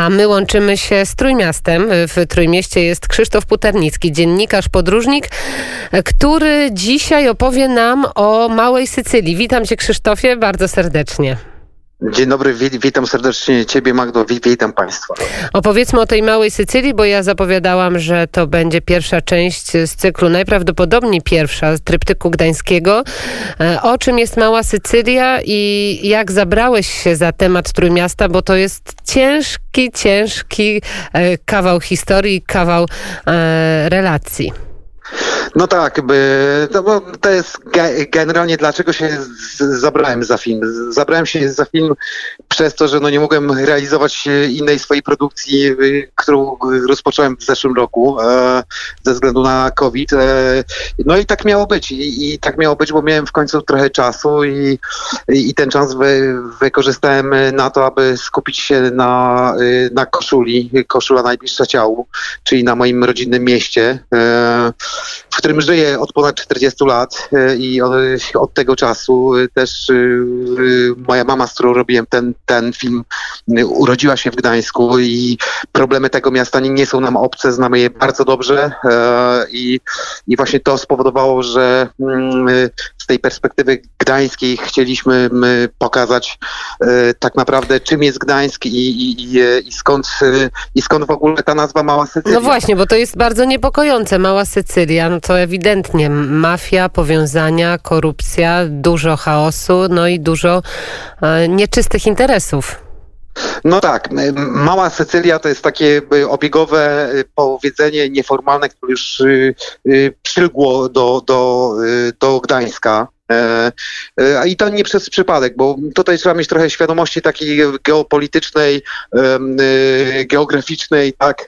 A my łączymy się z Trójmiastem. W Trójmieście jest Krzysztof Puternicki, dziennikarz, podróżnik, który dzisiaj opowie nam o Małej Sycylii. Witam cię Krzysztofie bardzo serdecznie. Dzień dobry, witam serdecznie Ciebie Magdo, witam Państwa. Opowiedzmy o tej Małej Sycylii, bo ja zapowiadałam, że to będzie pierwsza część z cyklu, najprawdopodobniej pierwsza z tryptyku gdańskiego. E, o czym jest Mała Sycylia i jak zabrałeś się za temat Trójmiasta, bo to jest ciężki, ciężki e, kawał historii, kawał e, relacji. No tak, by, to, to jest generalnie dlaczego się zabrałem za film. Zabrałem się za film przez to, że no nie mogłem realizować innej swojej produkcji, y, którą rozpocząłem w zeszłym roku e, ze względu na COVID. E, no i tak miało być. I, i tak miało być, bo miałem w końcu trochę czasu i, i ten czas wy, wykorzystałem na to, aby skupić się na, na koszuli, koszula najbliższa ciału, czyli na moim rodzinnym mieście. E, w którym żyję od ponad 40 lat e, i od, od tego czasu e, też e, moja mama, z którą robiłem ten, ten film, urodziła się w Gdańsku i problemy tego miasta nie są nam obce, znamy je bardzo dobrze i, i właśnie to spowodowało, że mm, z tej perspektywy gdańskiej chcieliśmy pokazać tak naprawdę czym jest Gdańsk i, i, i, skąd, i skąd w ogóle ta nazwa Mała Sycylia. No właśnie, bo to jest bardzo niepokojące. Mała Sycylia, no to ewidentnie mafia, powiązania, korupcja, dużo chaosu, no i dużo e, nieczystych interesów. No tak, Mała Sycylia to jest takie obiegowe y, powiedzenie nieformalne, które już y, y, przylgło do, do, do Gdańska. E, e, I to nie przez przypadek, bo tutaj trzeba mieć trochę świadomości takiej geopolitycznej, geograficznej, tak,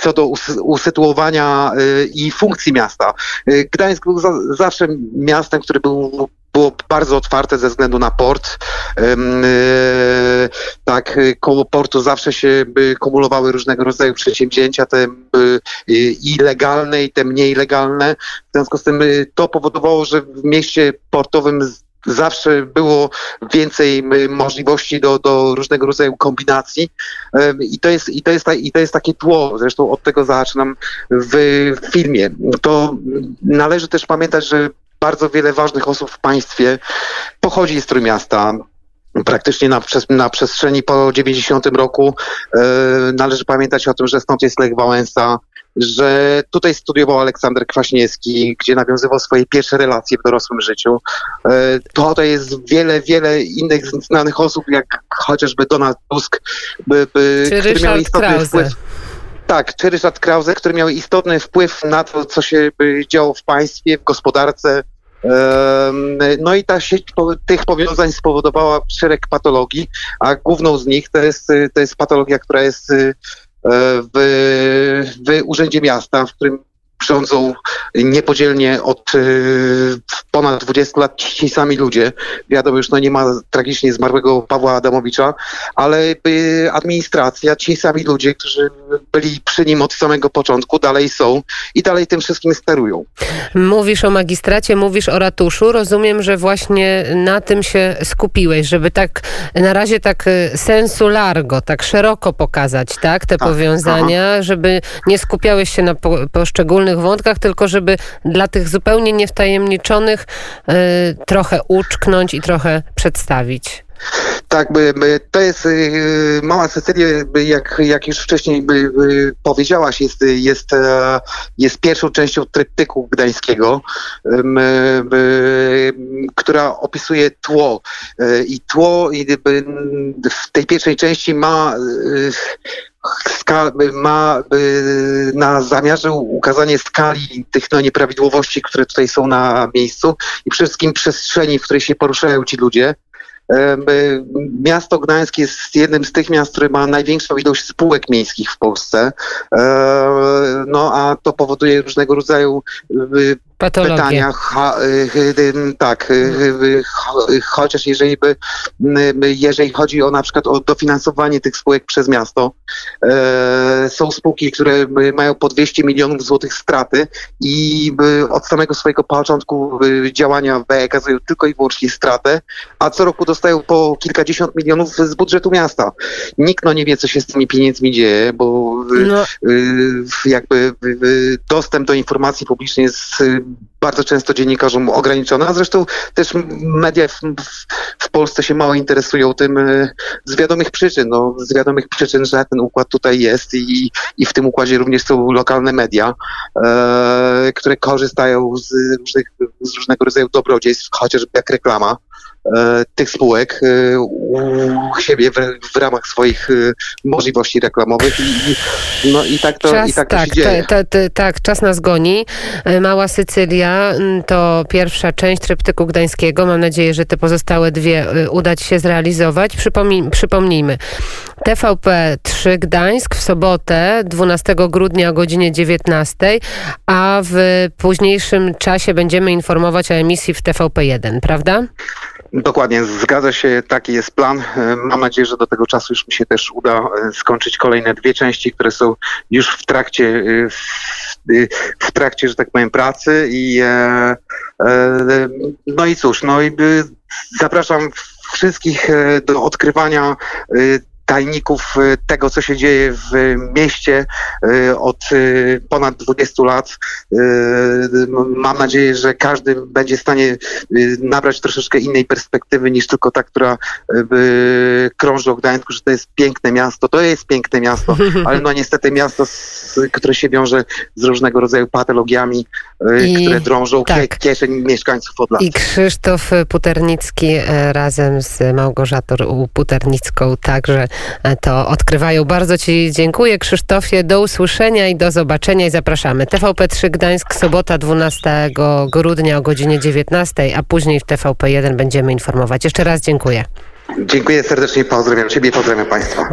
co do usytuowania y, i funkcji miasta. Y, Gdańsk był zawsze miastem, który był było bardzo otwarte ze względu na port. Y, tak, koło portu zawsze się kumulowały różnego rodzaju przedsięwzięcia, te i legalne, i te mniej legalne. W związku z tym to powodowało, że w mieście portowym zawsze było więcej możliwości do, do różnego rodzaju kombinacji i to, jest, i, to jest, i to jest takie tło, zresztą od tego zaczynam w filmie. To należy też pamiętać, że bardzo wiele ważnych osób w państwie pochodzi z Trójmiasta, praktycznie na, na przestrzeni po 90 roku. E, należy pamiętać o tym, że stąd jest Lech Wałęsa, że tutaj studiował Aleksander Kwaśniewski, gdzie nawiązywał swoje pierwsze relacje w dorosłym życiu. E, to jest wiele, wiele innych znanych osób, jak chociażby Donald Tusk, by, by, czy który miał istotny Krause. wpływ. Tak, czy Ryszard Krause, który miał istotny wpływ na to, co się działo w państwie, w gospodarce. No i ta sieć tych powiązań spowodowała szereg patologii, a główną z nich to jest, to jest patologia, która jest w, w Urzędzie Miasta, w którym rządzą niepodzielnie od y, ponad 20 lat ci sami ludzie. Wiadomo, już no nie ma tragicznie zmarłego Pawła Adamowicza, ale y, administracja, ci sami ludzie, którzy byli przy nim od samego początku, dalej są i dalej tym wszystkim sterują. Mówisz o magistracie, mówisz o ratuszu. Rozumiem, że właśnie na tym się skupiłeś, żeby tak na razie tak y, sensu largo, tak szeroko pokazać, tak, te tak. powiązania, Aha. żeby nie skupiałeś się na po, poszczególnych wątkach, tylko żeby dla tych zupełnie niewtajemniczonych y, trochę uczknąć i trochę przedstawić. Tak, to jest y, Mała Sycylia, jak, jak już wcześniej powiedziałaś, jest, jest, e, jest pierwszą częścią tryptyku gdańskiego, która opisuje tło. E, I tło w tej pierwszej części ma ma na zamiarze ukazanie skali tych no, nieprawidłowości, które tutaj są na miejscu i przede wszystkim przestrzeni, w której się poruszają ci ludzie. Miasto Gdańsk jest jednym z tych miast, które ma największą ilość spółek miejskich w Polsce. No a to powoduje różnego rodzaju Pytania. Ha, tak, cho- chociaż jeżeli by, y, y, jeżeli chodzi o na przykład o dofinansowanie tych spółek przez miasto, e, są spółki, które mają po 200 milionów złotych straty i od samego swojego początku y, działania wykazują tylko i wyłącznie stratę, a co roku dostają po kilkadziesiąt milionów z budżetu miasta. Nikt no nie wie, co się z tymi pieniędzmi dzieje, bo No, jakby dostęp do informacji publicznej jest bardzo często dziennikarzom ograniczony, a zresztą też media w, w, Polsce się mało interesują tym y, z wiadomych przyczyn. No, z wiadomych przyczyn, że ten układ tutaj jest i, i w tym układzie również są lokalne media, e, które korzystają z, różnych, z różnego rodzaju dobrodziejstw, chociażby jak reklama e, tych spółek e, u siebie w, w ramach swoich e, możliwości reklamowych i, i, no, i tak to, czas, i tak to tak, się dzieje. tak, czas nas goni. E, Mała Sycylia to pierwsza część tryptyku gdańskiego. Mam nadzieję, że te pozostałe dwie uda ci się zrealizować. Przypomnij, przypomnijmy. TVP3 Gdańsk w sobotę 12 grudnia o godzinie 19, a w późniejszym czasie będziemy informować o emisji w TVP1, prawda? Dokładnie, zgadza się, taki jest plan. E, Mam nadzieję, że do tego czasu już mi się też uda e, skończyć kolejne dwie części, które są już w trakcie, e, w, trakcie, że tak powiem, pracy i no i cóż, no i zapraszam wszystkich do odkrywania tajników tego, co się dzieje w mieście od ponad 20 lat. M- Mam nadzieję, że każdy będzie w stanie y, nabrać troszeczkę innej perspektywy niż tylko ta, która y, krąży o Gdańsku, że to jest piękne miasto. To jest piękne miasto, ale no niestety miasto, które się wiąże z różnego rodzaju patologiami, y, I- które drążą tak. kie, kieszeń mieszkańców od lat. I Krzysztof Puternicki e, razem z Małgorzatą Puternicką także e, to odkrywają. Bardzo Ci dziękuję Krzysztofie. Do usłyszenia i do zobaczenia i zapraszamy. TVP3 Gdańsk, sobota 12 grudnia o godzinie 19, a później w TVP1 będziemy informować. Jeszcze raz dziękuję. Dziękuję serdecznie, pozdrawiam Ciebie, pozdrawiam Państwa.